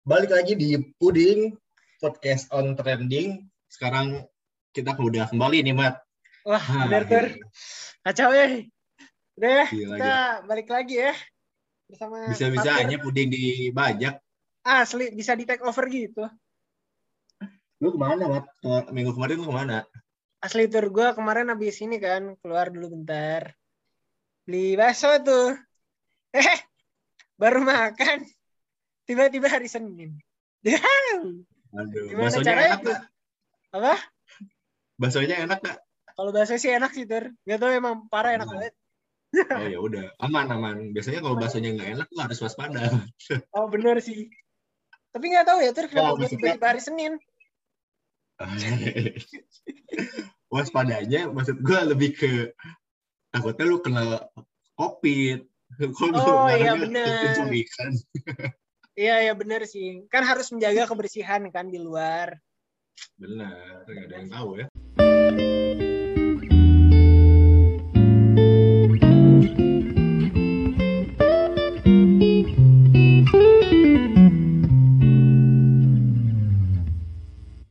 balik lagi di Puding podcast on trending. Sekarang kita udah kembali nih, Mat. Wah, Nah, bener Tur. Kacau ya. Udah ya, Gila, kita balik lagi ya. Bersama Bisa-bisanya Puding dibajak. Asli, bisa di take over gitu. Lu ke mana, Mat? Minggu kemarin lu ke mana? Asli Tur, gue kemarin habis ini kan, keluar dulu bentar. Beli bakso tuh. Eh, baru makan. Tiba-tiba hari Senin. Aduh, Gimana caranya enak tuh? gak? Apa? Baksonya enak gak? Kalau bakso sih enak sih, Tur. Gak tau emang parah enak banget. Oh ya udah, aman aman. Biasanya kalau baksonya nggak enak, lu harus waspada. Oh, bener sih. Tapi nggak tahu ya, Tur, kenapa Oh, maksudnya- tiba-tiba hari Senin. Waspadanya, maksud gue lebih ke takutnya lu kena covid. Kalau Oh, iya, bener. Iya, ya bener sih. Kan harus menjaga kebersihan kan di luar. Benar, nggak ada yang tahu ya.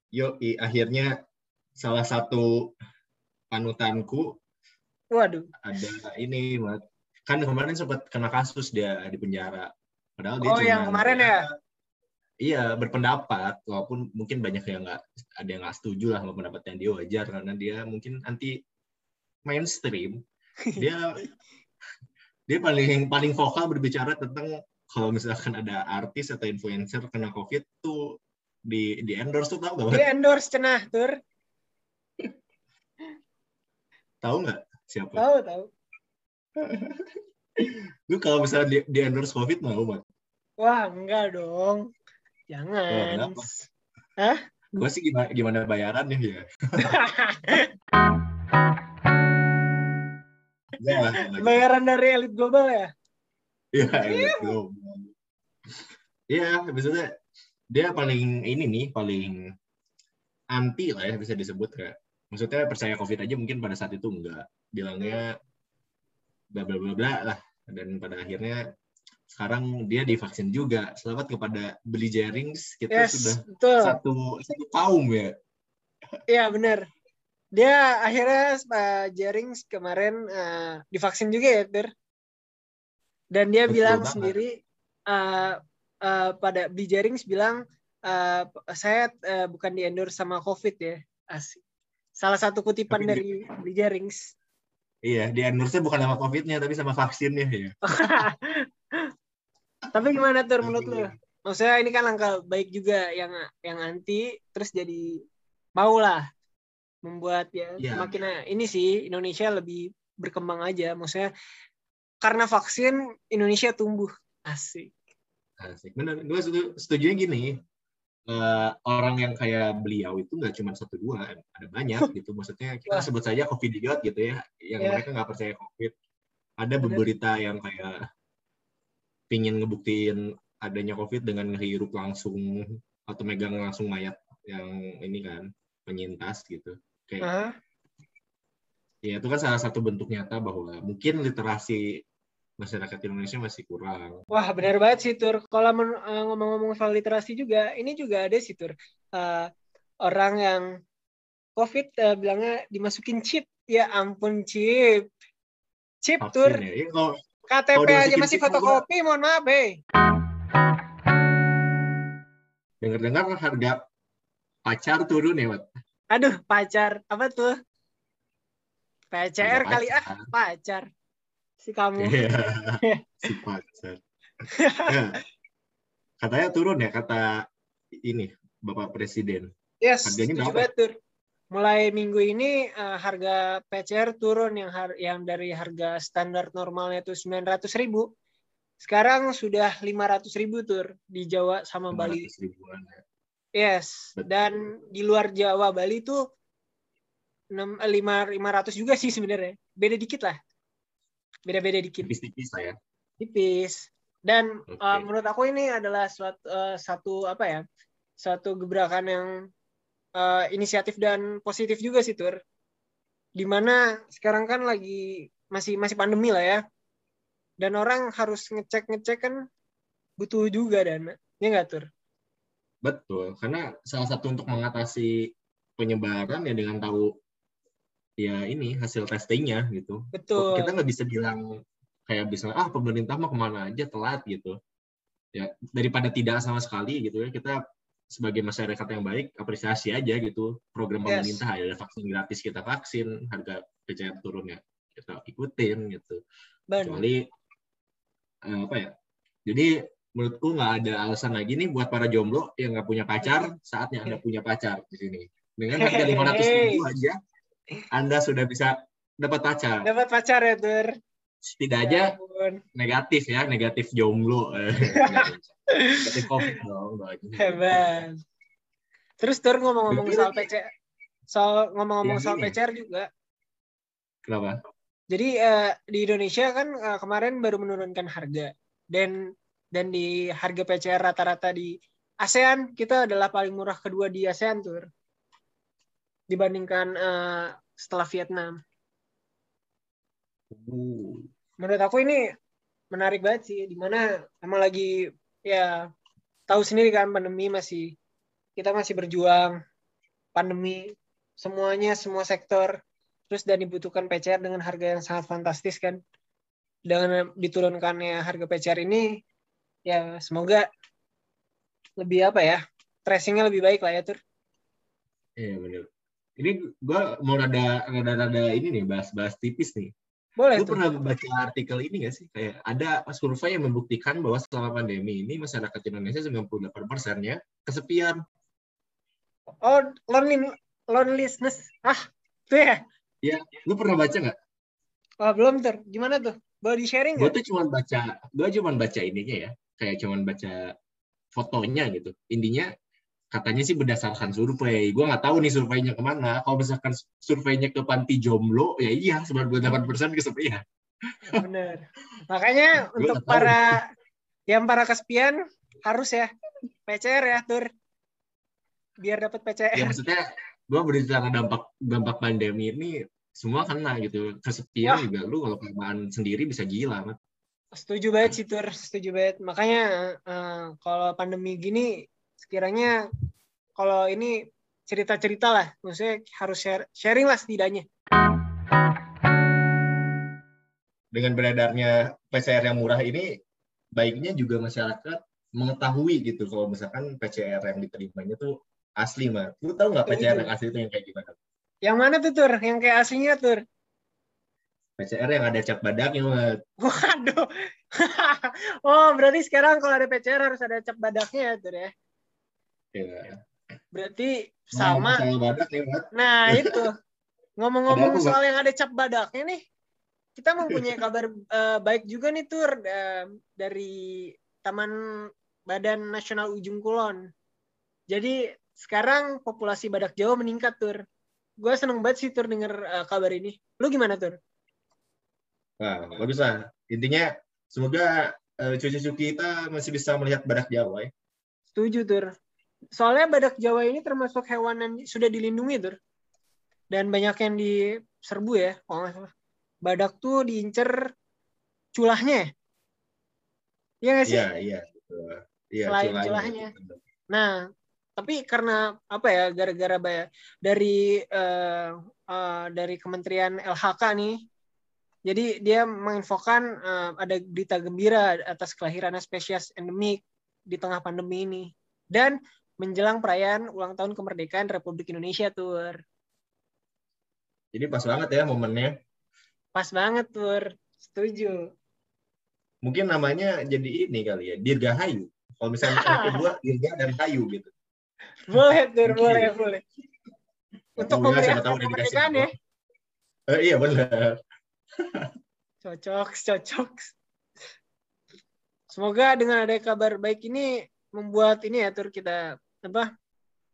Yo, akhirnya salah satu panutanku Waduh. ada ini, Mat. Kan kemarin sempat kena kasus dia di penjara. Padahal dia Oh, yang cuman- kemarin ya? Iya, berpendapat. Walaupun mungkin banyak yang nggak ada yang nggak setuju lah sama pendapatnya dia wajar karena dia mungkin anti mainstream. Dia dia paling paling vokal berbicara tentang kalau misalkan ada artis atau influencer kena covid tuh di di endorse tuh tahu nggak? Di endorse cenah, Tur. Tahu nggak siapa? Tahu, tahu. Lu kalau misalnya di, di endorse covid mau mat? Wah, enggak dong. Oh, Jangan. kenapa? Hah? Gue sih gimana gimana bayarannya ya? Enggak. Bayaran dari elit global ya? Iya, elit global. Iya, maksudnya dia paling ini nih, paling anti lah ya bisa disebut kayak. Maksudnya percaya COVID aja mungkin pada saat itu enggak. Bilangnya bla bla bla bla lah. Dan pada akhirnya sekarang dia divaksin juga. Selamat kepada Beli Jerings. Kita Yes, sudah betul. satu satu kaum ya. Iya, benar. Dia akhirnya uh, Jerings kemarin uh, divaksin juga ya, Tur. Dan dia Betul bilang banget. sendiri uh, uh, pada di Jerings bilang uh, saya uh, bukan di endorse sama COVID ya. Asik. Salah satu kutipan Tapi dari di Jerings. Iya, di endorse bukan sama COVID-nya tapi sama vaksinnya ya. Tapi gimana Tur menurut lu? Maksudnya ini kan langkah baik juga yang yang anti terus jadi mau lah membuat ya Iya. semakin ini sih Indonesia lebih berkembang aja. Maksudnya karena vaksin Indonesia tumbuh asik. Asik. Bener, gue setuju, gini. Eh, orang yang kayak beliau itu nggak cuma satu dua, ada banyak gitu. Maksudnya kita sebut saja covidiot gitu ya, yang Iya. mereka nggak percaya covid. Ada beberapa yang kayak pingin ngebuktiin adanya covid dengan ngehirup langsung atau megang langsung mayat yang ini kan penyintas gitu. Kayak Hah? ya itu kan salah satu bentuk nyata bahwa mungkin literasi masyarakat Indonesia masih kurang. Wah benar banget sih Tur. Kalau eh, ngomong-ngomong soal literasi juga, ini juga ada sih Tur. Eh, orang yang COVID eh, bilangnya dimasukin chip. Ya ampun chip. Chip Tur. Vaksin ya. Iya, kalau KTP Kalau aja masih fotokopi, mohon maaf, eh. dengar-dengar harga pacar turun ya, Mat? Aduh, pacar. Apa tuh? PCR Harga kali ah, pacar. Si kamu. Iya, si pacar. Ya. Katanya turun ya, kata ini, Bapak Presiden. Yes, Harganya berapa? Tur. Mulai minggu ini eh, harga PCR turun yang har- yang dari harga standar normalnya itu 900 ribu. Sekarang sudah 500 ribu tur di Jawa sama Bali. 500 ribuan ya. Yes. Betul. Dan di luar Jawa Bali tuh 6, 5, 500 juga sih sebenarnya. Beda dikit lah. Beda-beda dikit. Tipis-tipis lah ya. Tipis. Dan Oke. uh, menurut aku ini adalah suatu, uh, satu apa ya? Satu gebrakan yang uh, inisiatif dan positif juga sih Tur. Di mana sekarang kan lagi masih masih pandemi lah ya. Dan orang harus ngecek-ngecek kan butuh juga dana. Ya nggak Tur? Betul, karena salah satu untuk mengatasi penyebaran ya dengan tahu ya ini hasil testingnya gitu. Betul. Kita nggak bisa bilang kayak bisa ah pemerintah mau ke mana aja telat gitu. Ya daripada tidak sama sekali gitu ya kita sebagai masyarakat yang baik apresiasi aja gitu program Yes. pemerintah ada vaksin gratis kita vaksin harga PCR turun ya kita ikutin gitu Benar. kecuali eh, apa ya jadi menurutku nggak ada alasan lagi nih buat para jomblo yang nggak punya pacar saatnya anda punya pacar di sini dengan harga lima ratus ribu aja anda sudah bisa dapat pacar Dapat pacar ya, Tur. setidaknya Ya negatif ya negatif jomblo Eh, negatif covid dong. Hebat. Terus Tur ngomong-ngomong soal PC soal ngomong-ngomong soal ini. PCR juga. kenapa Jadi eh, di Indonesia kan eh, kemarin baru menurunkan harga dan dan di harga PCR rata-rata di ASEAN kita adalah paling murah kedua di ASEAN Tur. Dibandingkan eh, setelah Vietnam. Uh, menurut aku ini menarik banget sih di mana emang lagi ya tahu sendiri kan pandemi masih kita masih berjuang pandemi semuanya semua sektor terus dan dibutuhkan PCR dengan harga yang sangat fantastis kan dengan diturunkannya harga PCR ini ya semoga lebih apa ya tracingnya lebih baik lah ya tur Iya benar. Ini gua mau rada rada rada ini nih bahas-bahas tipis nih. boleh Lu tuh pernah baca artikel ini nggak sih? Kayak ada survei yang membuktikan bahwa selama pandemi ini masyarakat Indonesia 98 persennya kesepian. oh lonely loneliness ah tuh ya Lu pernah baca nggak? oh, belum tur gimana tuh boleh di sharing Gue nggak tuh cuma baca, gue cuma baca ininya ya, kayak cuma baca fotonya gitu. Intinya katanya sih berdasarkan survei. Gue nggak tahu nih surveinya ke mana. Kalau misalkan surveinya ke panti jomblo, ya iya 98 persen kesepian. Bener. Makanya Gua untuk nggak tahu. para yang para kesepian harus ya PCR ya tur biar dapat ya PCR. maksudnya gue berbicara dampak dampak pandemi ini semua kena gitu kesepian Wah. juga lu kalau kelamaan sendiri bisa gila. Setuju banget sih tur, setuju banget. Makanya eh, kalau pandemi gini sekiranya kalau ini cerita-cerita lah, maksudnya harus share, sharing lah setidaknya. dengan beredarnya PCR yang murah ini baiknya juga masyarakat mengetahui gitu kalau misalkan PCR yang diterimanya tuh asli mah lu tahu nggak PCR yang asli itu yang kayak gimana Yang mana tuh tur? Yang kayak aslinya tur? PCR yang ada cap badaknya Mat. Waduh. oh berarti sekarang kalau ada PCR harus ada cap badaknya ya tur ya? Ya. Berarti Nah, sama masalah badak nih Mat. Nah itu ngomong-ngomong soal yang ada cap badaknya nih, kita mempunyai kabar eh, baik juga nih tur eh, dari Taman Badan Nasional Ujung Kulon. Jadi sekarang populasi badak Jawa meningkat tur. Gue seneng banget sih tur denger eh, kabar ini. Lu gimana tur? Bagus lah. Intinya semoga eh, cucu-cucu kita masih bisa melihat badak Jawa ya. Setuju tur. Soalnya badak Jawa ini termasuk hewan yang sudah dilindungi tur. Dan banyak yang diserbu ya, kalau nggak salah. Badak tuh diincer culahnya. ya? Iya nggak sih? Iya, iya. Iya, Selain culahnya. Nah, tapi karena apa ya gara-gara bayar dari eh, eh, dari Kementerian LHK nih, jadi dia menginfokan eh, ada berita gembira atas kelahiran spesies endemik di tengah pandemi ini dan menjelang perayaan ulang tahun kemerdekaan Republik Indonesia tur. Jadi pas banget ya momennya. Pas banget tur, setuju. Mungkin namanya jadi ini kali ya, Dirgahayu. Kalau misalnya anak kedua, Dirga dan Hayu gitu. Boleh tur, Mungkin. boleh, boleh. Untuk kemerdekaan ya. Eh, iya benar. Cocok, cocok. Semoga dengan ada kabar baik ini membuat ini ya tur kita apa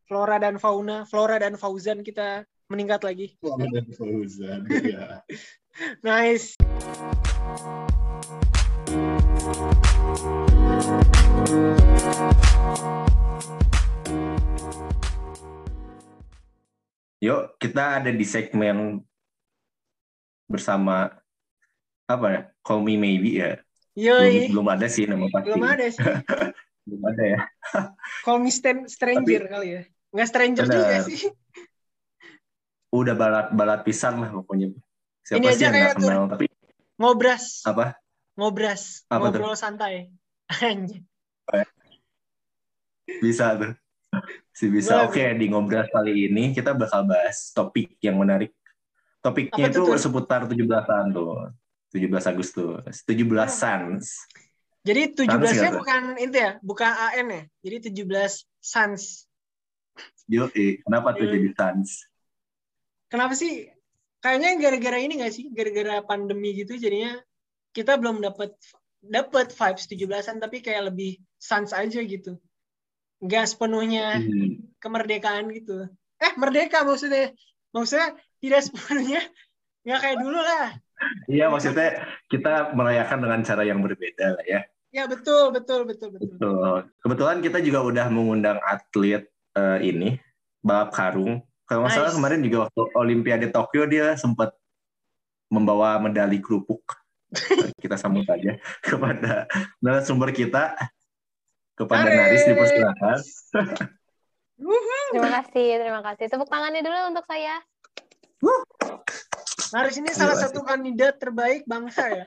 flora dan fauna, flora dan fauzan kita meningkat lagi. Selamat dan Fauzan. Iya. Nice. Yuk, kita ada di segmen bersama apa ya? Call Me Maybe ya. Belum, Yoi. belum ada sih nama pasti. Belum ada sih. belum ada ya. Call me stan- stranger kali ya. Nggak stranger Bener. juga sih. Udah balat-balat pisan lah pokoknya. Siapa Ini sih aja yang kayak tuh. kenal? Tapi Ngobras. apa? Ngobras. Apa tuh? Ngobrol santai. Anjir. Bisa tuh. Si bisa. Oke, di ngobras kali ini kita bakal bahas topik yang menarik. Topiknya Apa itu tuh, Tur? seputar 17-an tuh. 17 Agustus. 17 Sans. Jadi Sans 17-nya nggak tuh? bukan itu ya, bukan AN ya. Jadi 17 Sans. Yo, kenapa tuh jadi Sans? Kenapa sih? Kayaknya gara-gara ini nggak sih? Gara-gara pandemi gitu jadinya kita belum dapat dapat vibes 17-an tapi kayak lebih sans aja gitu. Nggak sepenuhnya Hmm. kemerdekaan gitu. Eh, merdeka maksudnya. Maksudnya tidak sepenuhnya nggak kayak dulu lah. Iya, maksudnya kita merayakan dengan cara yang berbeda lah ya. Ya betul, betul, betul, betul. Betul. Kebetulan kita juga udah mengundang atlet eh, ini, balap karung. Kalau nggak salah Nice. kemarin juga waktu Olimpiade Tokyo dia sempat membawa medali kerupuk. kita sambut aja kepada narasumber kita, kepada Ares. Naris dipersilakan. Terima kasih, terima kasih. Tepuk tangannya dulu untuk saya. Haris ini salah satu kandidat terbaik bangsa ya.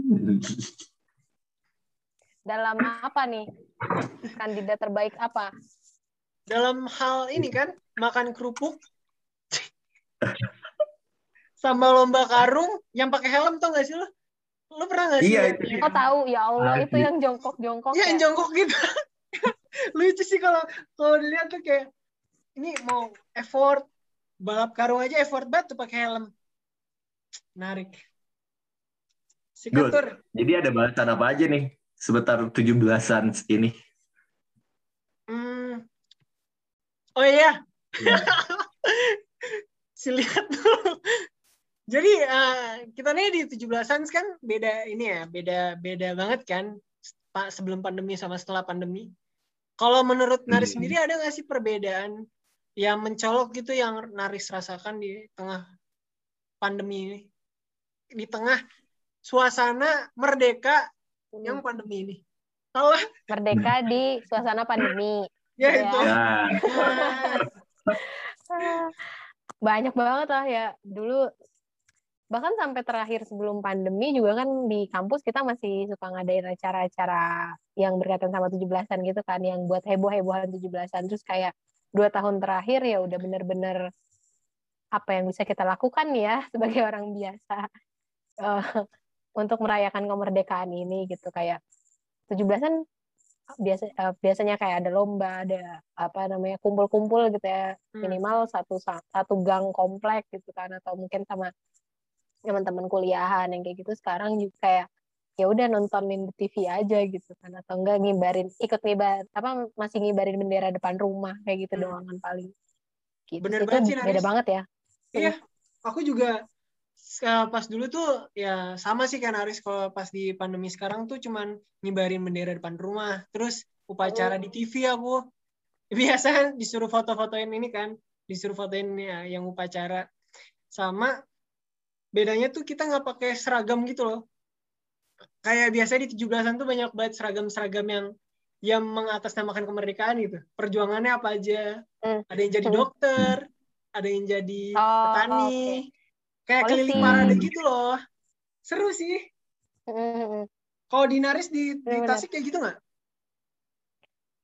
Dalam apa nih? Kandidat terbaik apa? Dalam hal ini kan, makan kerupuk, sama lomba karung yang pakai helm tau gak sih lo? Lo pernah gak sih? Iya, itu. Oh tahu, ya Allah, Ah, itu iya. yang jongkok-jongkok Iya, ya. yang jongkok gitu. Lucu sih kalau kalau dilihat tuh kayak ini mau effort balap karung aja effort banget tuh pakai helm. Menarik. Good. Sikatur. Jadi ada bahasan apa aja nih sebentar 17-an ini? Hmm. Oh iya. Iya. si lihat dulu. Jadi eh, kita nih di 17-an kan beda ini ya, beda beda banget kan Pak sebelum pandemi sama setelah pandemi. Kalau menurut Naris Hmm. sendiri ada nggak sih perbedaan yang mencolok gitu yang Naris rasakan di tengah pandemi ini? Di tengah suasana merdeka Hmm. yang pandemi ini. Tahu lah. Merdeka di suasana pandemi. Ya Iya. itu. Nah, Ah, Banyak banget lah ya. Dulu bahkan sampai terakhir sebelum pandemi juga kan di kampus kita masih suka ngadain acara-acara yang berkaitan sama 17-an gitu kan yang buat heboh-hebohan 17-an terus kayak dua tahun terakhir ya udah bener-bener apa yang bisa kita lakukan ya sebagai orang biasa eh, untuk merayakan kemerdekaan ini gitu kayak 17-an biasa eh, biasanya kayak ada lomba ada apa namanya kumpul-kumpul gitu ya Hmm. minimal satu satu gang komplek gitu kan atau mungkin sama teman-teman kuliahan yang kayak gitu sekarang juga kayak ya udah nontonin di TV aja gitu kan atau enggak ngibarin ikut ngibar apa masih ngibarin bendera depan rumah kayak gitu Hmm. doang kan paling gitu Bener Itu banget sih, beda Naris. banget ya Iya, aku juga pas dulu tuh ya sama sih kan Aris kalau pas di pandemi sekarang tuh cuman ngibarin bendera depan rumah. Terus upacara di TV aku biasa disuruh foto-fotoin ini kan, disuruh fotoin ya, yang upacara. Sama bedanya tuh kita nggak pakai seragam gitu loh. Kayak biasa di 17-an tuh banyak banget seragam-seragam yang yang mengatasnamakan kemerdekaan gitu. Perjuangannya apa aja. Hmm. Ada yang jadi Hmm. dokter, ada yang jadi Oh, petani, kayak Polisi. keliling parade gitu loh. Seru sih. Mm-mm. Kalau di Naris di, di. Tasik kayak gitu nggak?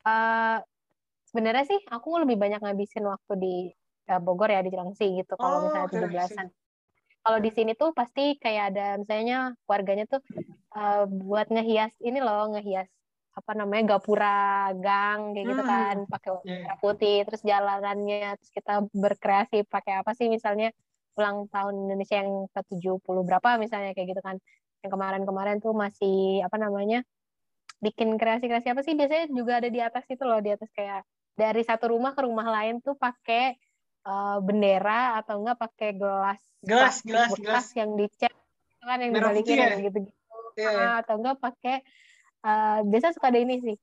Eh, sebenarnya sih aku lebih banyak ngabisin waktu di eh, Bogor ya di Cilengsi gitu kalau Oh, misalnya oke, 17-an. Kalau di sini tuh pasti kayak ada misalnya warganya tuh eh, buat ngehias ini loh, ngehias apa namanya gapura gang kayak gitu Hmm. kan, pakai warna putih, terus jalanannya terus kita berkreasi pakai apa sih misalnya ulang tahun Indonesia yang ke-70 berapa misalnya kayak gitu kan. Yang kemarin-kemarin tuh masih apa namanya? bikin kreasi-kreasi apa sih biasanya juga ada di atas itu loh di atas kayak dari satu rumah ke rumah lain tuh pakai eh, bendera atau enggak pakai gelas Gelas, gelas, gelas. yang dicat gitu kan yang Merah dibalikin ya? gitu gitu Iya, iya. atau enggak pakai eh, biasa suka ada ini sih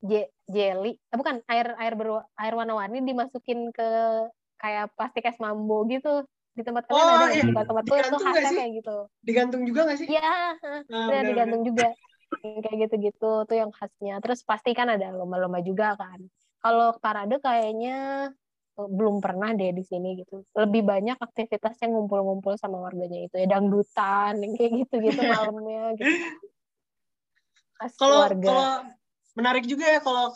je- jelly eh, bukan air air berwa- air warna-warni dimasukin ke kayak plastik es mambo gitu di tempat kalian Oh, ada iya. gue tuh nggak khasnya kayak gitu. Digantung juga nggak sih? Iya, Nah, udah benar-benar. digantung juga. Kayak gitu-gitu tuh yang khasnya. Terus pasti kan ada lomba-lomba juga kan. Kalau parade kayaknya eh, belum pernah deh di sini gitu. Lebih banyak aktivitas yang ngumpul-ngumpul sama warganya itu ya. Dangdutan yang kayak gitu-gitu malamnya gitu. Khas Kalau kalau menarik juga ya kalau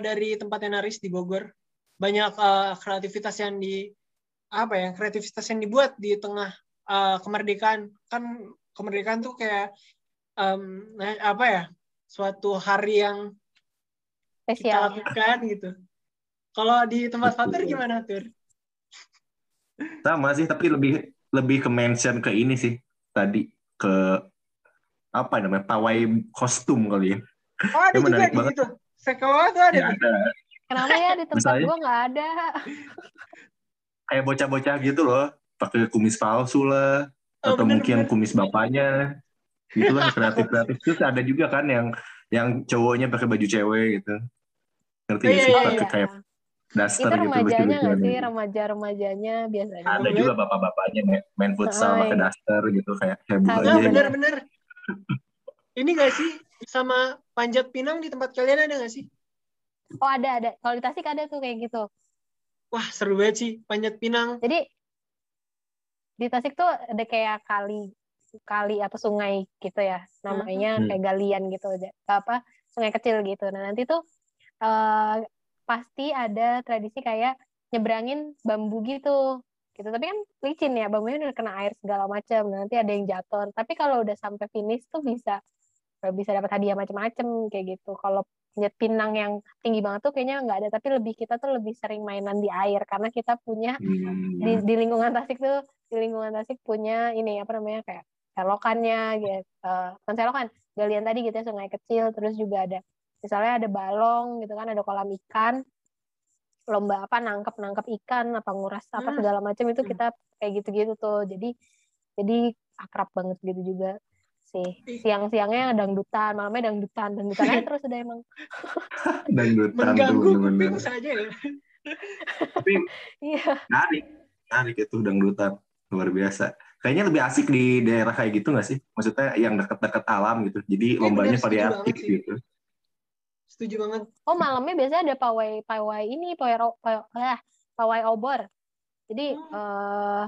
dari tempatnya Naris di Bogor. Banyak eh, kreativitas yang di apa ya kreativitas yang dibuat di tengah eh, kemerdekaan kan kemerdekaan tuh kayak em, nah, apa ya suatu hari yang kita spesial lakukan gitu. Kalau di tempat. Fatir gimana Tur? Sama sih, tapi lebih lebih ke mention ke ini sih tadi ke apa namanya pawai kostum kali ya. Oh ada Ya, juga menarik di banget. situ. Sekolah tuh ada. Ya, tuh. ada kenapa ya di tempat Misalnya? gua nggak ada kayak bocah-bocah gitu loh, pakai kumis palsu lah, Oh, atau bener, mungkin bener. kumis bapaknya, gitu lah kreatif-kreatif. Terus ada juga kan yang yang cowoknya pakai baju cewek gitu. Ngerti Iya, gak sih? iya, Pakai iya. kayak daster itu gitu remajanya nggak sih gitu. remaja-remajanya biasanya Ada juga bapak-bapaknya main, main futsal Oh, pakai daster gitu kayak heboh aja. Nah gitu. bener-bener. Ini gak sih sama panjat pinang di tempat kalian ada gak sih? oh ada ada kalau di Tasik ada tuh kayak gitu Wah seru banget sih panjat pinang. Jadi di Tasik tuh ada kayak kali kali atau sungai gitu ya namanya Hmm. kayak galian gitu aja. Apa sungai kecil gitu. Nah nanti tuh eh, pasti ada tradisi kayak nyebrangin bambu gitu. Gitu tapi kan licin ya bambunya udah kena air segala macam nanti ada yang jatuh. Tapi kalau udah sampai finish tuh bisa bisa dapat hadiah macam-macam kayak gitu. Kalau panjat pinang yang tinggi banget tuh kayaknya nggak ada tapi lebih kita tuh lebih sering mainan di air karena kita punya Hmm. di, di lingkungan Tasik tuh di lingkungan Tasik punya ini apa namanya kayak selokannya gitu Eh, bukan selokan galian tadi gitu ya sungai kecil terus juga ada misalnya ada balong gitu kan ada kolam ikan lomba apa nangkep nangkep ikan apa nguras apa Hmm. segala macam itu Hmm. kita kayak gitu-gitu tuh jadi jadi akrab banget gitu juga sih Ih. siang-siangnya dangdutan malamnya dangdutan dangdutan aja terus udah emang Dangdutan tuh Mengganggu bener-bener. kuping saja ya. Tapi iya menarik, menarik itu dangdutan luar biasa. Kayaknya lebih asik di daerah kayak gitu nggak sih? Maksudnya yang dekat-dekat alam gitu. Jadi Iya, lombanya variatif gitu. Setuju banget. Oh malamnya biasanya ada pawai pawai ini pawai ro- pawai, ah, pawai obor. Jadi Hmm. eh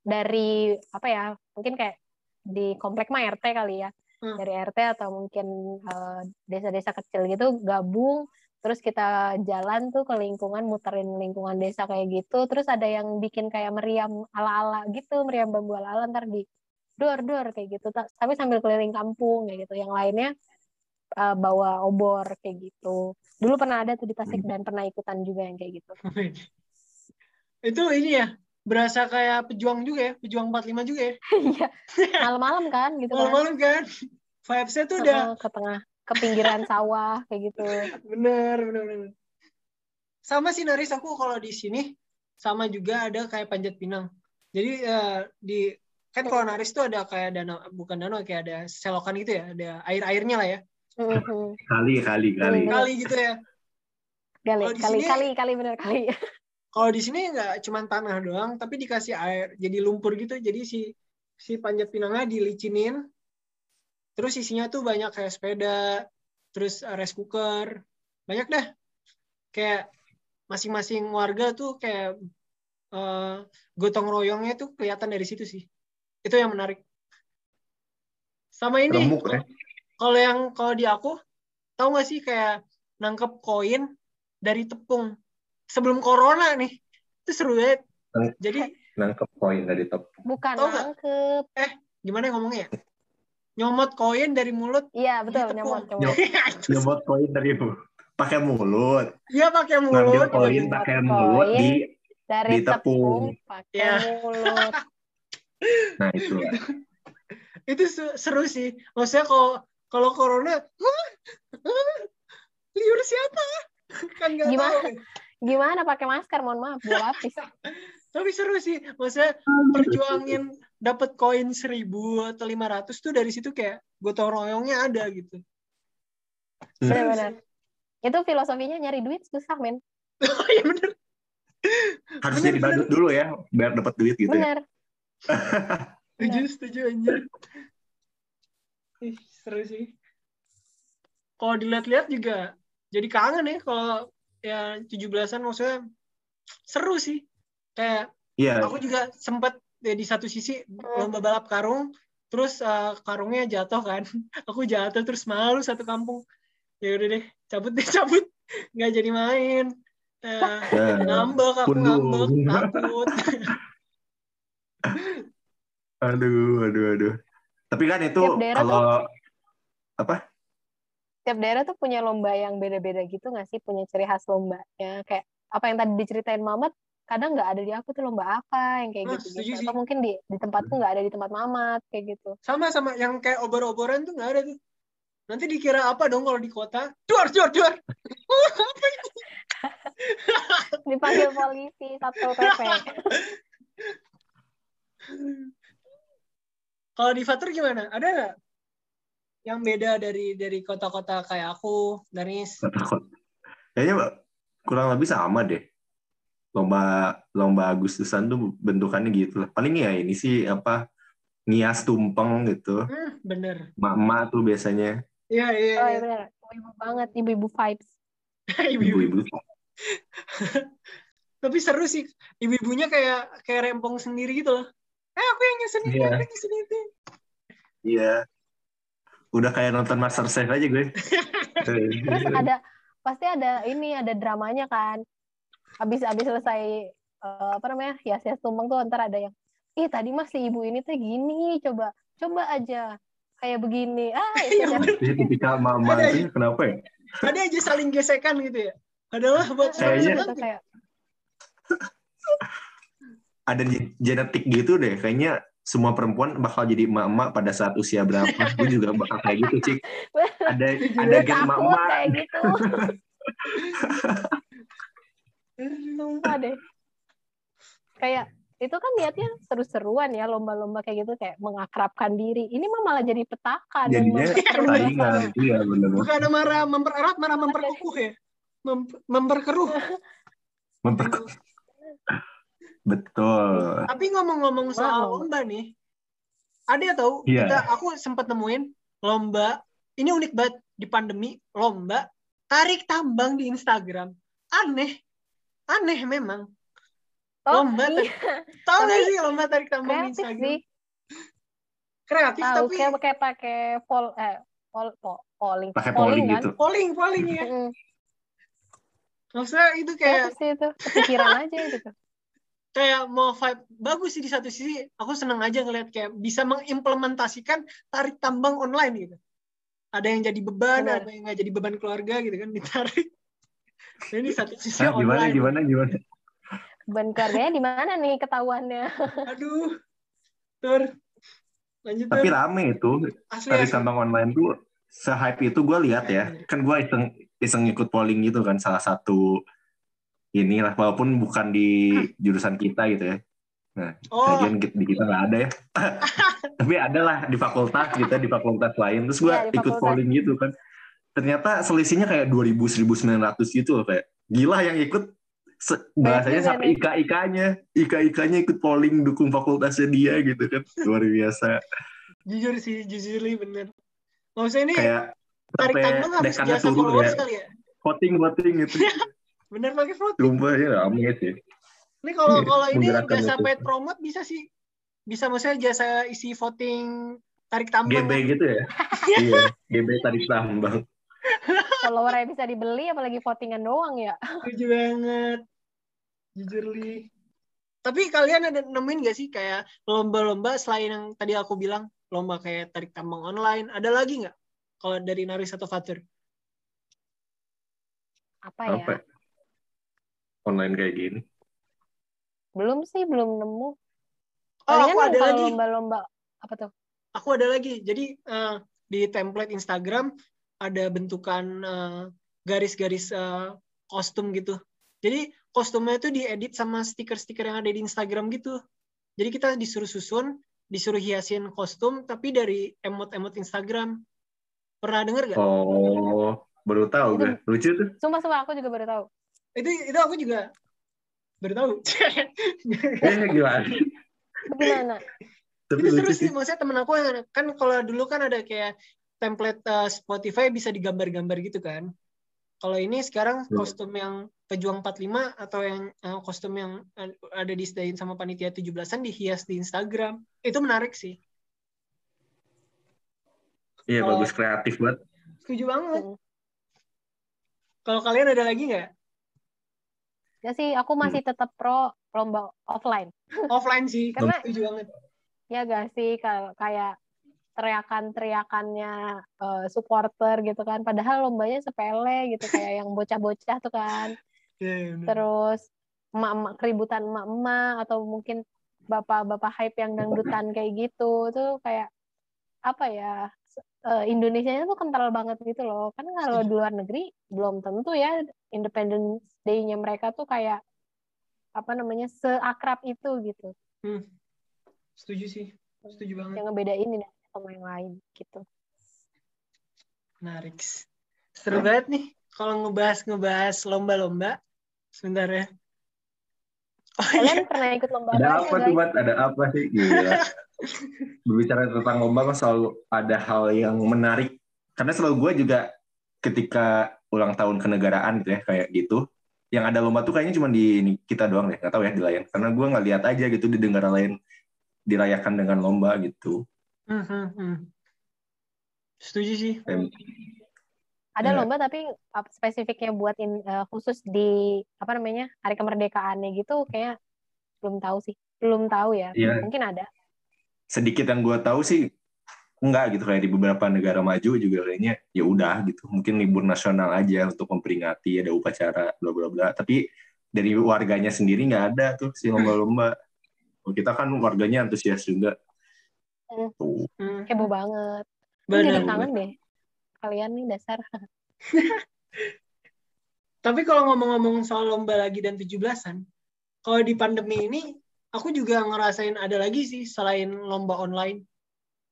dari apa ya mungkin kayak di komplek mah RT kali ya. Hmm. dari RT atau mungkin eh, desa-desa kecil gitu gabung. Terus kita jalan tuh ke lingkungan muterin lingkungan desa kayak gitu. Terus ada yang bikin kayak meriam ala-ala gitu meriam bambu ala-ala ntar di dor dor kayak gitu. Ta- tapi sambil keliling kampung kayak gitu. Yang lainnya eh, bawa obor kayak gitu. Dulu pernah ada tuh di Tasik dan pernah ikutan juga yang kayak gitu. Itu ini ya, berasa kayak pejuang juga ya, pejuang 45 juga ya. iya malam-malam kan gitu kan Malam-malam kan. Vibes-nya tuh udah ke tengah ke pinggiran sawah kayak gitu bener, bener, bener. Sama sih Naris, aku kalau di sini sama juga ada kayak panjat pinang. Jadi eh, di kan kalau Naris tuh ada kayak danau, bukan danau, kayak ada selokan gitu ya, ada air-airnya lah ya. Mhm. Kali, kali, kali. Kali gitu ya. kali kali kali kali bener kali Kalau di sini nggak cuma tanah doang, tapi dikasih air, jadi lumpur gitu. Jadi si si panjat pinangnya dilicinin, terus isinya tuh banyak kayak sepeda, terus uh, rice cooker, banyak dah. Kayak masing-masing warga tuh kayak eh, gotong royongnya tuh kelihatan dari situ sih. Itu yang menarik. Sama ini, Remuk ya. kalau yang kalau di aku, tahu nggak sih kayak nangkep koin dari tepung sebelum corona nih, itu seru banget. Nang- Jadi Nangkep koin dari top. bukan Tau nangkep gimana ya ngomongnya? ya? Nyomot koin dari mulut. iya betul di nyomot nyomot Itu Nyemot koin dari pakai mulut. Iya pakai Ngambil mulut. koin nyemot pakai koin. mulut di dari Di tepung tepung. pakai Iya. mulut nah itu lah. Itu se- seru sih. Maksudnya kalau kalau corona, "Hah? Hah? liur siapa? Kan nggak Gimana? tahu. Gimana pakai masker mohon maaf dua lapis Tapi seru sih. Maksudnya perjuangin dapat koin seribu atau lima ratus tuh dari situ kayak gotong royongnya ada gitu. benar-benar itu filosofinya nyari duit susah men Oh iya bener. Harus Bener, jadi badut dulu ya, biar dapat duit gitu ya. bener Setuju, setuju anjir. Ih, seru sih. Kalau dilihat-lihat juga jadi kangen ya kalau ya 17-an maksudnya seru sih. Kayak Iya, aku juga sempat ya, di satu sisi lomba balap karung, terus eh, karungnya jatuh kan. Aku jatuh terus malu satu kampung. Ya udah deh, cabut deh cabut. Nggak jadi main. Eh, ya. ngambek aku Pundung. ngambek takut. aduh, aduh, aduh. Tapi kan itu kalau Tiap daerah tuh punya lomba yang beda-beda gitu nggak sih? Punya ciri khas lombanya. Kayak apa yang tadi diceritain Mamat, kadang nggak ada di aku tuh lomba apa yang kayak Ah, gitu. sih. Atau mungkin di di tempatku nggak ada di tempat Mamat kayak gitu. Sama sama yang kayak obor-oboran tuh nggak ada tuh. Nanti dikira apa dong kalau di kota? Duar, duar, duar. Dipanggil polisi satpol pp. Kalau di Fatur gimana? Ada nggak yang beda dari dari kota-kota kayak aku, Danis? takut. Kayaknya kurang lebih sama deh. Lomba lomba Agustusan tuh bentukannya gitu lah. Paling ya ini sih apa ngias tumpeng gitu. Hmm, bener. Mak-mak tuh biasanya Iya, iya. Oh iya. iya benar. Ibu banget, ibu-ibu vibes. Ibu-ibu. Tapi seru sih. Ibu-ibunya kayak kayak rempong sendiri gitu loh. Eh, aku yang nyusun ini, Iya. aku yang nyusun itu. Iya. Udah kayak nonton Master Chef aja gue. Terus ada pasti ada ini ada dramanya kan. Habis habis selesai eh, apa namanya hias hias tumpeng tuh ntar ada yang ih tadi mas si ibu ini tuh gini coba coba aja kayak begini ah itu Iya, bener. Jadi tipikal mama Ada. itu kenapa ya? Ada aja saling gesekan gitu ya. Adalah buat Kayaknya- Gitu, kayak Ada ge- genetik gitu deh. Kayaknya semua perempuan bakal jadi emak-emak pada saat usia berapa. gue juga bakal kayak gitu, Cik. Ada ada gue gen emak-emak. kayak gitu sumpah deh kayak itu kan niatnya seru-seruan ya lomba-lomba kayak gitu kayak mengakrabkan diri ini mah malah jadi petaka dan Jadinya memperkeruh saingan. suasana. Iya benar. bukan marah mempererat, marah memperkukuh ya. Mem- memperkeruh. Memperku. Betul. Tapi ngomong-ngomong soal Wow. lomba nih, ada tahu Iya. kita aku sempat nemuin lomba ini unik banget di pandemi lomba tarik tambang di Instagram. Aneh, aneh memang. oh lomba iya, Tahu nggak sih lomba tarik tambang di Instagram? sih Kreatif tahu tapi kayak kayak pakai pol eh pol, po- polling Pakai polling polling kan gitu. polling polling ya. Maksudnya itu kreatif kayak sih itu kepikiran aja gitu kayak mau vibe bagus sih di satu sisi. Aku seneng aja ngeliat kayak bisa mengimplementasikan tarik tambang online gitu. Ada yang jadi beban, Benar. ada yang nggak jadi beban keluarga gitu kan ditarik. Nah, ini satu sisi Hah, gimana online. gimana gimana? beban keluarganya di mana nih ketahuannya Aduh. Tur. Lanjut Tapi Tur. rame itu Asli, tarik asli. tambang online tuh se-hype itu gue lihat ya. Kan gue iseng iseng ikut polling gitu kan salah satu inilah walaupun bukan di jurusan kita gitu ya. Nah, Oh, di kita nggak ada ya. Tapi ada lah di fakultas kita di fakultas lain. Terus gue Iya, di ikut polling gitu kan. Ternyata selisihnya kayak 2000 1900 gitu loh kayak. Gila yang ikut bahasanya sampai nih. ika-ikanya. Ika-ikanya ikut polling dukung fakultasnya dia gitu kan. Luar biasa. jujur sih, jujur li bener. Maksudnya ini Kayak tarik habis dekannya jasa turun followers ya. kali ya. Voting voting gitu. Bener pakai voting. Sumpah ya rame sih. Ini kalau Iya, kalau ini jasa itu. paid promote bisa sih. Bisa maksudnya jasa isi voting tarik tambang. GB gitu ya. iya, GB tarik tambang. followernya bisa dibeli apalagi votingan doang ya Setuju banget. Jujur li. Tapi kalian ada nemuin gak sih kayak lomba-lomba selain yang tadi aku bilang lomba kayak tarik tambang online, ada lagi nggak? Kalau dari Naris atau Fatur? apa ya Apa? Online kayak gini. belum sih belum nemu Oh, aku ada lagi. lomba-lomba apa tuh Aku ada lagi. Jadi eh, di template Instagram ada bentukan eh, garis-garis eh, kostum gitu. Jadi kostumnya itu diedit sama stiker-stiker yang ada di Instagram gitu. Jadi kita disuruh susun, disuruh hiasin kostum, tapi dari emot-emot Instagram. Pernah denger gak? Oh, baru tahu gue. Lucu tuh. sumpah sumpah aku juga baru tahu Itu itu aku juga baru tahu. Eh, gimana? gimana Tapi itu seru lucu sih sih. maksudnya temen aku yang kan kalau dulu kan ada kayak template uh, Spotify bisa digambar-gambar gitu kan kalau ini sekarang Hmm. kostum yang pejuang 45 atau yang uh, kostum yang uh, ada disediain sama panitia 17-an dihias di Instagram itu menarik sih Iya bagus kreatif banget. setuju banget Hmm. kalau kalian ada lagi nggak Ya sih, aku masih tetap pro lomba offline. offline sih Karena setuju banget ya gak sih kalau kayak teriakan-teriakannya eh, supporter gitu kan. Padahal lombanya sepele gitu kayak yang bocah-bocah tuh kan. Iya, bener. Terus emak-emak keributan emak-emak atau mungkin bapak-bapak hype yang dangdutan kayak gitu tuh kayak apa ya eh, Indonesia tuh kental banget gitu loh. Kan kalau di luar negeri belum tentu ya Independence Day-nya mereka tuh kayak apa namanya seakrab itu gitu. Hmm. setuju sih. Setuju banget. Yang ngebedain Indonesia sama yang lain gitu. Menarik. Seru banget nih kalau ngebahas ngebahas lomba-lomba. Sebentar ya. iya kalian pernah ikut lomba Ada apa apa ya tuh, Mat? Ada apa sih? Gila. Berbicara tentang lomba kan selalu ada hal yang menarik. Karena selalu gue juga ketika ulang tahun kenegaraan gitu ya, kayak gitu, yang ada lomba tuh kayaknya cuma di ini, kita doang deh, nggak tahu ya di lain. Karena gue nggak lihat aja gitu di negara lain dirayakan dengan lomba gitu. Hmm, hmm, hmm. setuju sih Dan ada Ya. lomba tapi spesifiknya buat in- uh, khusus di apa namanya hari kemerdekaannya gitu kayak belum tahu sih. Belum tahu ya. Iya. mungkin ada. Sedikit yang gue tahu sih enggak gitu. Kayak di beberapa negara maju juga kayaknya ya udah gitu. Mungkin libur nasional aja untuk memperingati ada upacara bla bla bla. Tapi dari warganya sendiri nggak ada tuh si lomba-lomba. Oh, kita kan warganya antusias juga. Hmm. tuh. Hmm, heboh banget. Benar kangen deh kalian nih dasar. Tapi kalau ngomong-ngomong soal lomba lagi dan 17-an kalau di pandemi ini aku juga ngerasain ada lagi sih selain lomba online.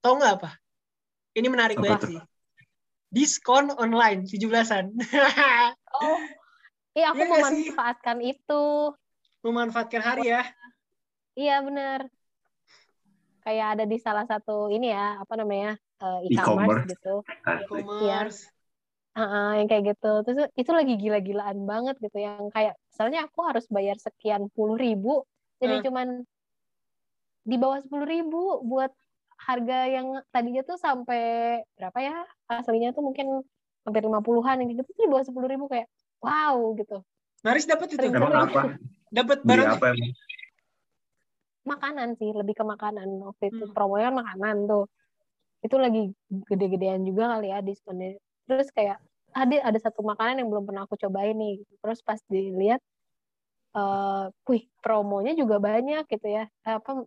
Tau nggak apa? Ini menarik Apa banget sih. Diskon online 17-an oh iya aku Iya nggak sih? memanfaatkan itu. Memanfaatkan hari ya. Iya bener. Kayak ada di salah satu ini ya apa namanya uh, e-commerce. gitu. Asik. e-commerce. Heeh, yang kayak gitu. Terus itu lagi gila-gilaan banget gitu yang kayak misalnya aku harus bayar sekian puluh ribu jadi Hmm. cuman di bawah sepuluh ribu buat harga yang tadinya tuh sampai berapa ya aslinya tuh mungkin hampir lima puluhan yang gitu tuh di bawah sepuluh ribu kayak wow gitu. Naris dapat itu? Emang apa? Dapat barang apa emang? Makanan sih lebih ke makanan. Waktu itu Hmm. promonya kan makanan tuh itu lagi gede-gedean juga kali ya diskonnya terus kayak ada ada satu makanan yang belum pernah aku cobain nih. Terus pas dilihat eh wih promonya juga banyak gitu ya. Apa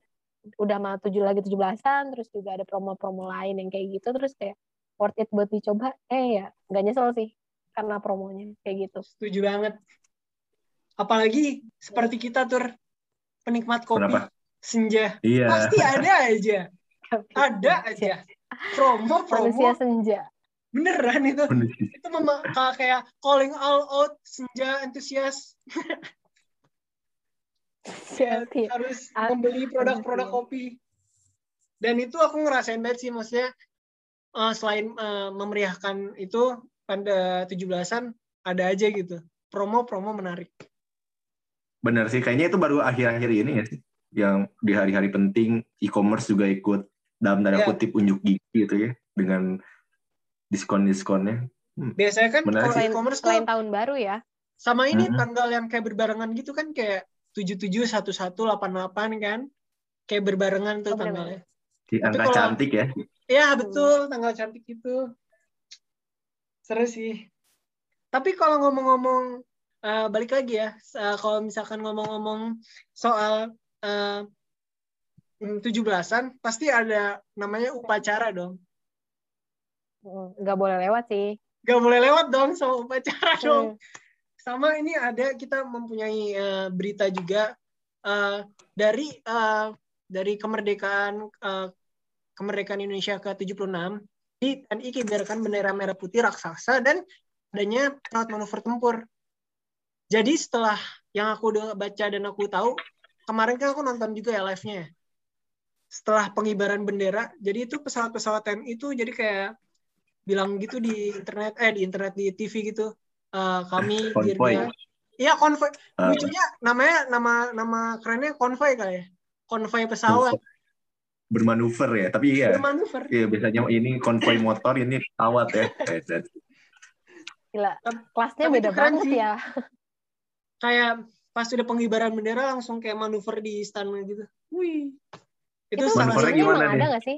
udah mau tujuh lagi tujuh belasan terus juga ada promo-promo lain yang kayak gitu. Terus kayak worth it buat dicoba? Eh ya nggak nyesel sih karena promonya kayak gitu. Setuju banget. Apalagi seperti kita tur. Penikmat kopi Kenapa? senja. Iya. Pasti ada aja. Ada aja promo manusia promo. senja. Beneran itu. Sih. itu mema- ka- kayak calling all out senja antusias. Harus Ah, membeli produk-produk kopi. Dan itu aku ngerasain banget sih maksudnya eh, selain eh, memeriahkan itu pada 17-an ada aja gitu. Promo-promo menarik. Bener sih kayaknya itu baru akhir-akhir ini ya sih yang di hari-hari penting e-commerce juga ikut dalam tanda Iya. kutip unjuk gigi gitu ya dengan diskon-diskonnya. Biasanya kan Menarik kalau e-commerce selain tuh tahun baru ya. sama ini Mhm. tanggal yang kayak berbarengan gitu kan kayak 77 11 88 kan. Kayak berbarengan tuh Oh, tanggalnya. Di Tapi angka kalau- cantik ya. Ya betul tanggal cantik itu. Seru sih. Tapi kalau ngomong-ngomong eh, balik lagi ya eh, kalau misalkan ngomong-ngomong soal eh, mm, 17-an pasti ada namanya upacara dong Mm, nggak boleh lewat sih gak boleh lewat dong sama upacara dong Hmm. sama ini ada kita mempunyai eh, berita juga eh, dari eh, dari kemerdekaan eh, kemerdekaan Indonesia ke-76 di TNI kibarkan bendera merah putih raksasa dan adanya pesawat manuver tempur. Jadi setelah yang aku udah baca dan aku tahu kemarin kan aku nonton juga ya live-nya. Setelah pengibaran bendera jadi itu pesawat-pesawat TNI itu jadi kayak bilang gitu di internet eh di internet di TV gitu eh, kami Konvoy. Iya konvoy Ah. lucunya namanya nama nama kerennya konvoy kali ya konvoy pesawat bermanuver ya tapi iya bermanuver iya biasanya ini konvoy motor ini pesawat ya Headset. Gila, kelasnya tapi beda banget sih. ya. kayak pas udah pengibaran bendera langsung kayak manuver di istana gitu wih itu, salah biasanya gimana emang nih? ada nggak sih?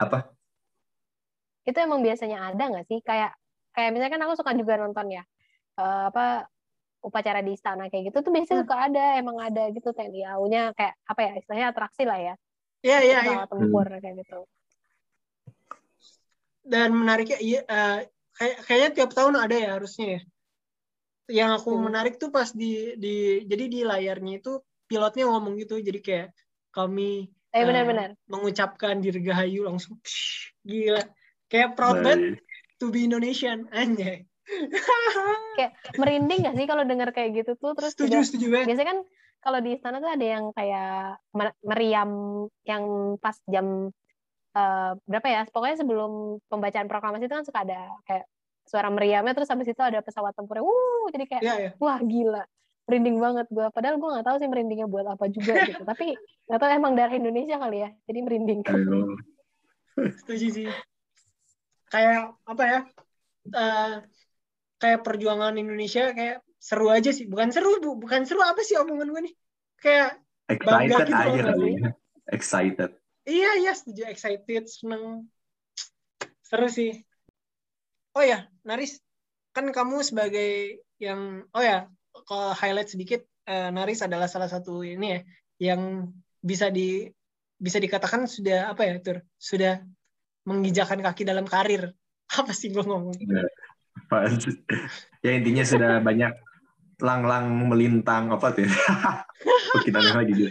apa Itu emang biasanya ada nggak sih? Kayak kayak misalnya kan aku suka juga nonton ya eh, apa upacara di istana kayak gitu tuh biasanya Hmm. suka ada emang ada gitu TNI AU-nya kayak apa ya istilahnya atraksi lah ya iya iya iya tempur kayak gitu. dan menariknya iya eh, kayak kayaknya tiap tahun ada ya harusnya ya yang aku Hmm. menarik tuh pas di di jadi di layarnya itu pilotnya ngomong gitu jadi kayak kami Eh Eh, benar-benar. mengucapkan dirgahayu langsung psh, gila. Kayak proud banget to be Indonesian anjay. Kayak merinding gak sih kalau dengar kayak gitu tuh? Terus setuju juga setuju banget. biasanya kan kalau di istana tuh ada yang kayak mer- meriam yang pas jam eh, berapa ya? Pokoknya sebelum pembacaan proklamasi itu kan suka ada kayak suara meriamnya terus habis itu ada pesawat tempurnya wuh jadi kayak Iya ya. Wah gila merinding banget gue padahal gue nggak tahu sih merindingnya buat apa juga gitu. Tapi nggak tahu emang darah Indonesia kali ya jadi merinding. Aduh. setuju sih. Kayak apa ya eh, kayak perjuangan Indonesia kayak seru aja sih. Bukan seru bu. Bukan seru apa sih omongan gue nih? Kayak Bangga excited gitu aja kali ya. Excited. Iya iya setuju. Excited seneng. Seru sih. Oh ya Naris. Kan kamu sebagai yang oh ya ke highlight sedikit eh, Naris adalah salah satu ini ya yang bisa di bisa dikatakan sudah apa ya tur sudah menginjakan kaki dalam karir apa sih gue ngomong sih? ya intinya sudah banyak lang-lang melintang apa tuh ya? Aneh lagi dia.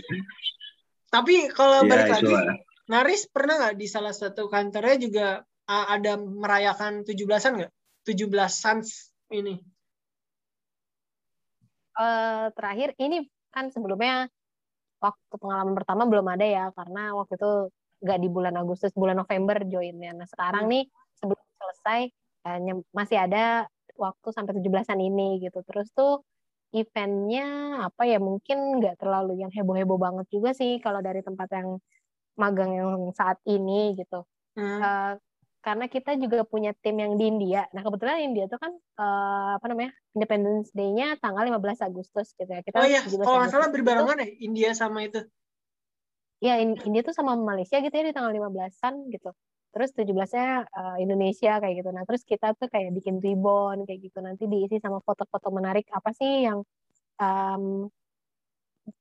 tapi kalau Ya, balik lagi. Naris pernah nggak di salah satu kantornya juga uh, ada merayakan 17-an nggak 17 Suns ini Eh, terakhir ini kan sebelumnya waktu pengalaman pertama belum ada ya karena waktu itu nggak di bulan Agustus bulan November joinnya nah sekarang Hmm. nih sebelum selesai nyem- masih ada waktu sampai 17-an ini gitu terus tuh eventnya apa ya mungkin nggak terlalu yang heboh-heboh banget juga sih kalau dari tempat yang magang yang saat ini gitu Hmm. Eh, karena kita juga punya tim yang di India. Nah, kebetulan India tuh kan eh, apa namanya? Independence Day-nya tanggal 15 Agustus gitu ya. Kita oh iya 17 kalau nggak salah berbarengan ya India sama itu itu- Ya, In- India tuh sama Malaysia gitu ya di tanggal 15-an gitu. Terus 17-nya eh, Indonesia kayak gitu. Nah, terus kita tuh kayak bikin ribbon kayak gitu. Nanti diisi sama foto-foto menarik apa sih yang em,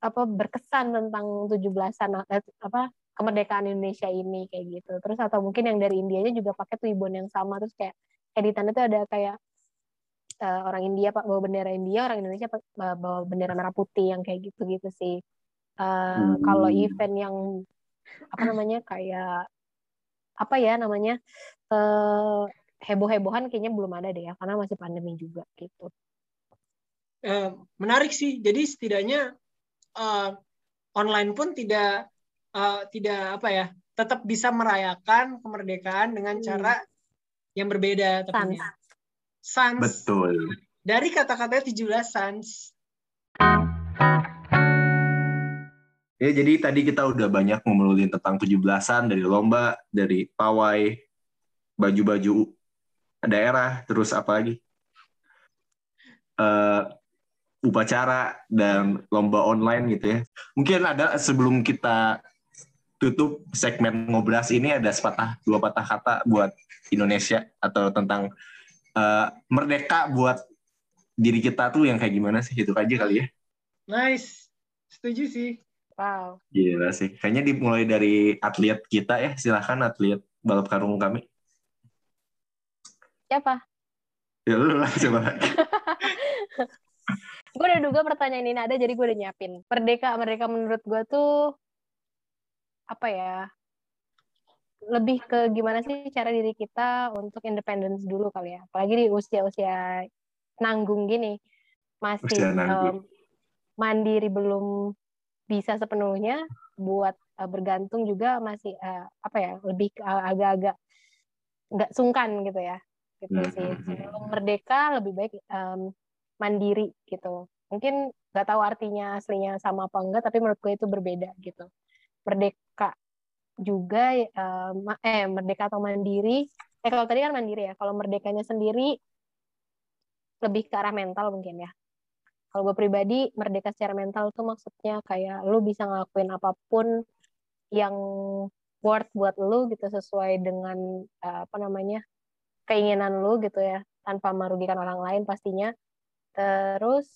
apa berkesan tentang 17-an eh, apa kemerdekaan Indonesia ini kayak gitu. Terus atau mungkin yang dari Indianya juga pakai ribbon yang sama terus kayak editannya tuh ada kayak eh, orang India pak bawa bendera India, orang Indonesia pak- bawa bendera merah putih yang kayak gitu-gitu sih. Eh, Kalau Hmm. event yang apa namanya kayak apa ya namanya eh heboh-hebohan kayaknya belum ada deh ya karena masih pandemi juga gitu. Eh, menarik sih jadi setidaknya eh, online pun tidak eh, tidak apa ya tetap bisa merayakan kemerdekaan dengan Hmm. cara yang berbeda tentunya Sans Betul. dari kata-katanya 17 Sans Ya jadi tadi kita udah banyak ngobrolin tentang 17-an dari lomba, dari pawai, baju-baju daerah, terus apa lagi? Eh, upacara dan lomba online gitu ya. Mungkin ada sebelum kita tutup segmen ngobras ini ada sepatah dua patah kata buat Indonesia atau tentang eh, merdeka buat diri kita tuh yang kayak gimana sih itu aja kali ya. nice setuju sih Wow. Gila sih. Kayaknya dimulai dari atlet kita ya. Silahkan atlet balap karung kami. Siapa? Ya lu lah coba. Gue udah duga pertanyaan ini ada jadi gue udah nyiapin. Merdeka, merdeka menurut gue tuh apa ya? Lebih ke gimana sih cara diri kita untuk independence dulu kali ya. Apalagi di usia-usia nanggung gini. Masih nanggung. em, mandiri belum bisa sepenuhnya, buat uh, bergantung juga masih uh, apa ya lebih agak-agak nggak sungkan gitu ya gitu hmm. sih hmm, hmm. sebelum merdeka lebih baik um, mandiri gitu mungkin nggak tahu artinya aslinya sama apa enggak tapi menurut gue itu berbeda gitu merdeka juga um, eh merdeka atau mandiri. Eh kalau tadi kan mandiri ya kalau merdekanya sendiri lebih ke arah mental mungkin ya. Kalau gue pribadi merdeka secara mental tuh maksudnya kayak lu bisa ngelakuin apa pun yang worth buat lu gitu sesuai dengan uh, apa namanya keinginan lu gitu ya tanpa merugikan orang lain pastinya. Terus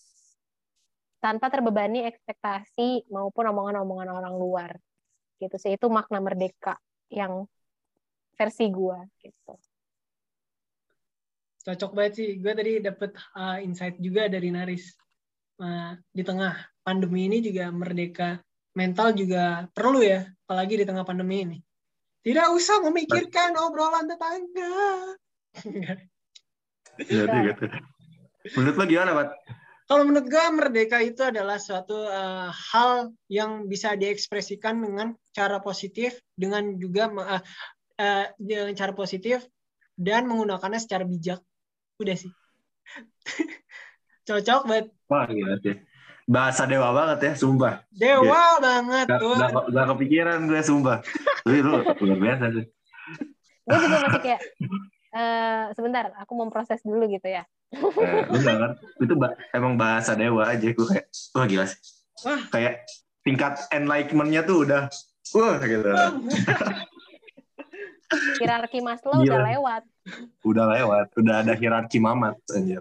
tanpa terbebani ekspektasi maupun omongan-omongan orang luar gitu sih. Itu makna merdeka yang versi gue gitu. Cocok banget sih. Gue tadi dapet uh, insight juga dari Naris. Uh, di tengah pandemi ini juga merdeka mental juga perlu ya apalagi di tengah pandemi ini. Tidak usah memikirkan obrolan tetangga. Jadi gitu. Menurut lo gimana Pak? Kalau menurut gue merdeka itu adalah suatu uh, hal yang bisa diekspresikan dengan cara positif dengan juga uh, uh, dengan cara positif dan menggunakannya secara bijak. Udah sih. Cocok banget. Wah gila sih. Bahasa dewa banget ya sumpah. Dewa ya. banget tuh gak, gak, gak kepikiran gue sumpah. Tapi lu luar biasa sih. Gue juga masih kayak uh, sebentar aku mau proses dulu gitu ya eh, enggak kan itu ba emang bahasa dewa aja gue kayak wah gila sih wah. kayak tingkat enlightenment-nya tuh udah wah gitu hierarki Maslow Gila. udah lewat. Udah lewat, udah ada hierarki Mamat anjir.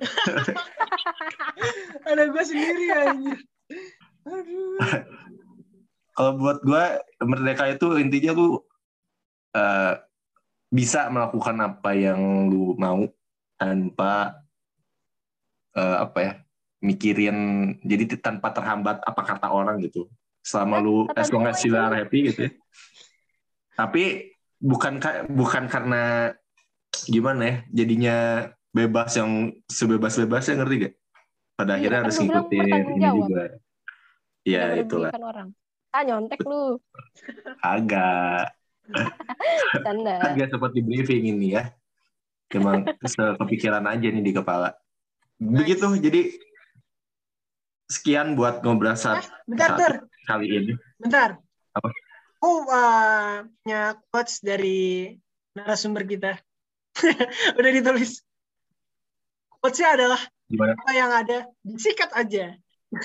ada gue sendiri anjir. Kalau buat gue merdeka itu intinya lu uh, bisa melakukan apa yang lu mau tanpa uh, apa ya mikirin jadi tanpa terhambat apa kata orang gitu. Selama ya, lu as long as you are happy gitu ya. Tapi bukan bukan karena gimana ya jadinya bebas yang sebebas bebasnya ngerti gak pada iya, akhirnya harus ngikutin ini juga. Ya itulah. orang. ah nyontek lu. Agak. Agak seperti briefing ini ya. Emang kepikiran aja nih di kepala begitu jadi sekian buat ngobrol saat, bentar, saat kali ini bentar apa aku uh, punya quotes dari narasumber kita. Udah ditulis. Quotesnya adalah Gimana? apa yang ada disikat aja.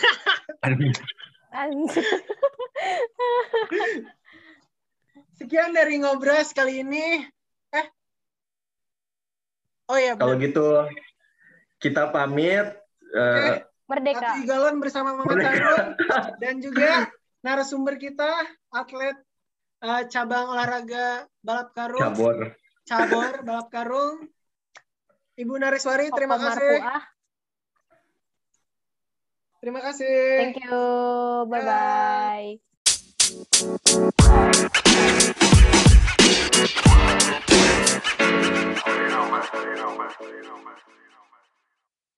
Sekian dari ngobras kali ini. Eh. Oh ya. Kalau gitu kita pamit. Eh, eh, merdeka. Tapi galon bersama Mama Tarun dan juga narasumber kita atlet eh, cabang olahraga balap karung. Cabor. Cabor balap karung. Ibu Nariswari, terima Opa kasih. Marfuah. Terima kasih. Thank you. Bye bye. bye.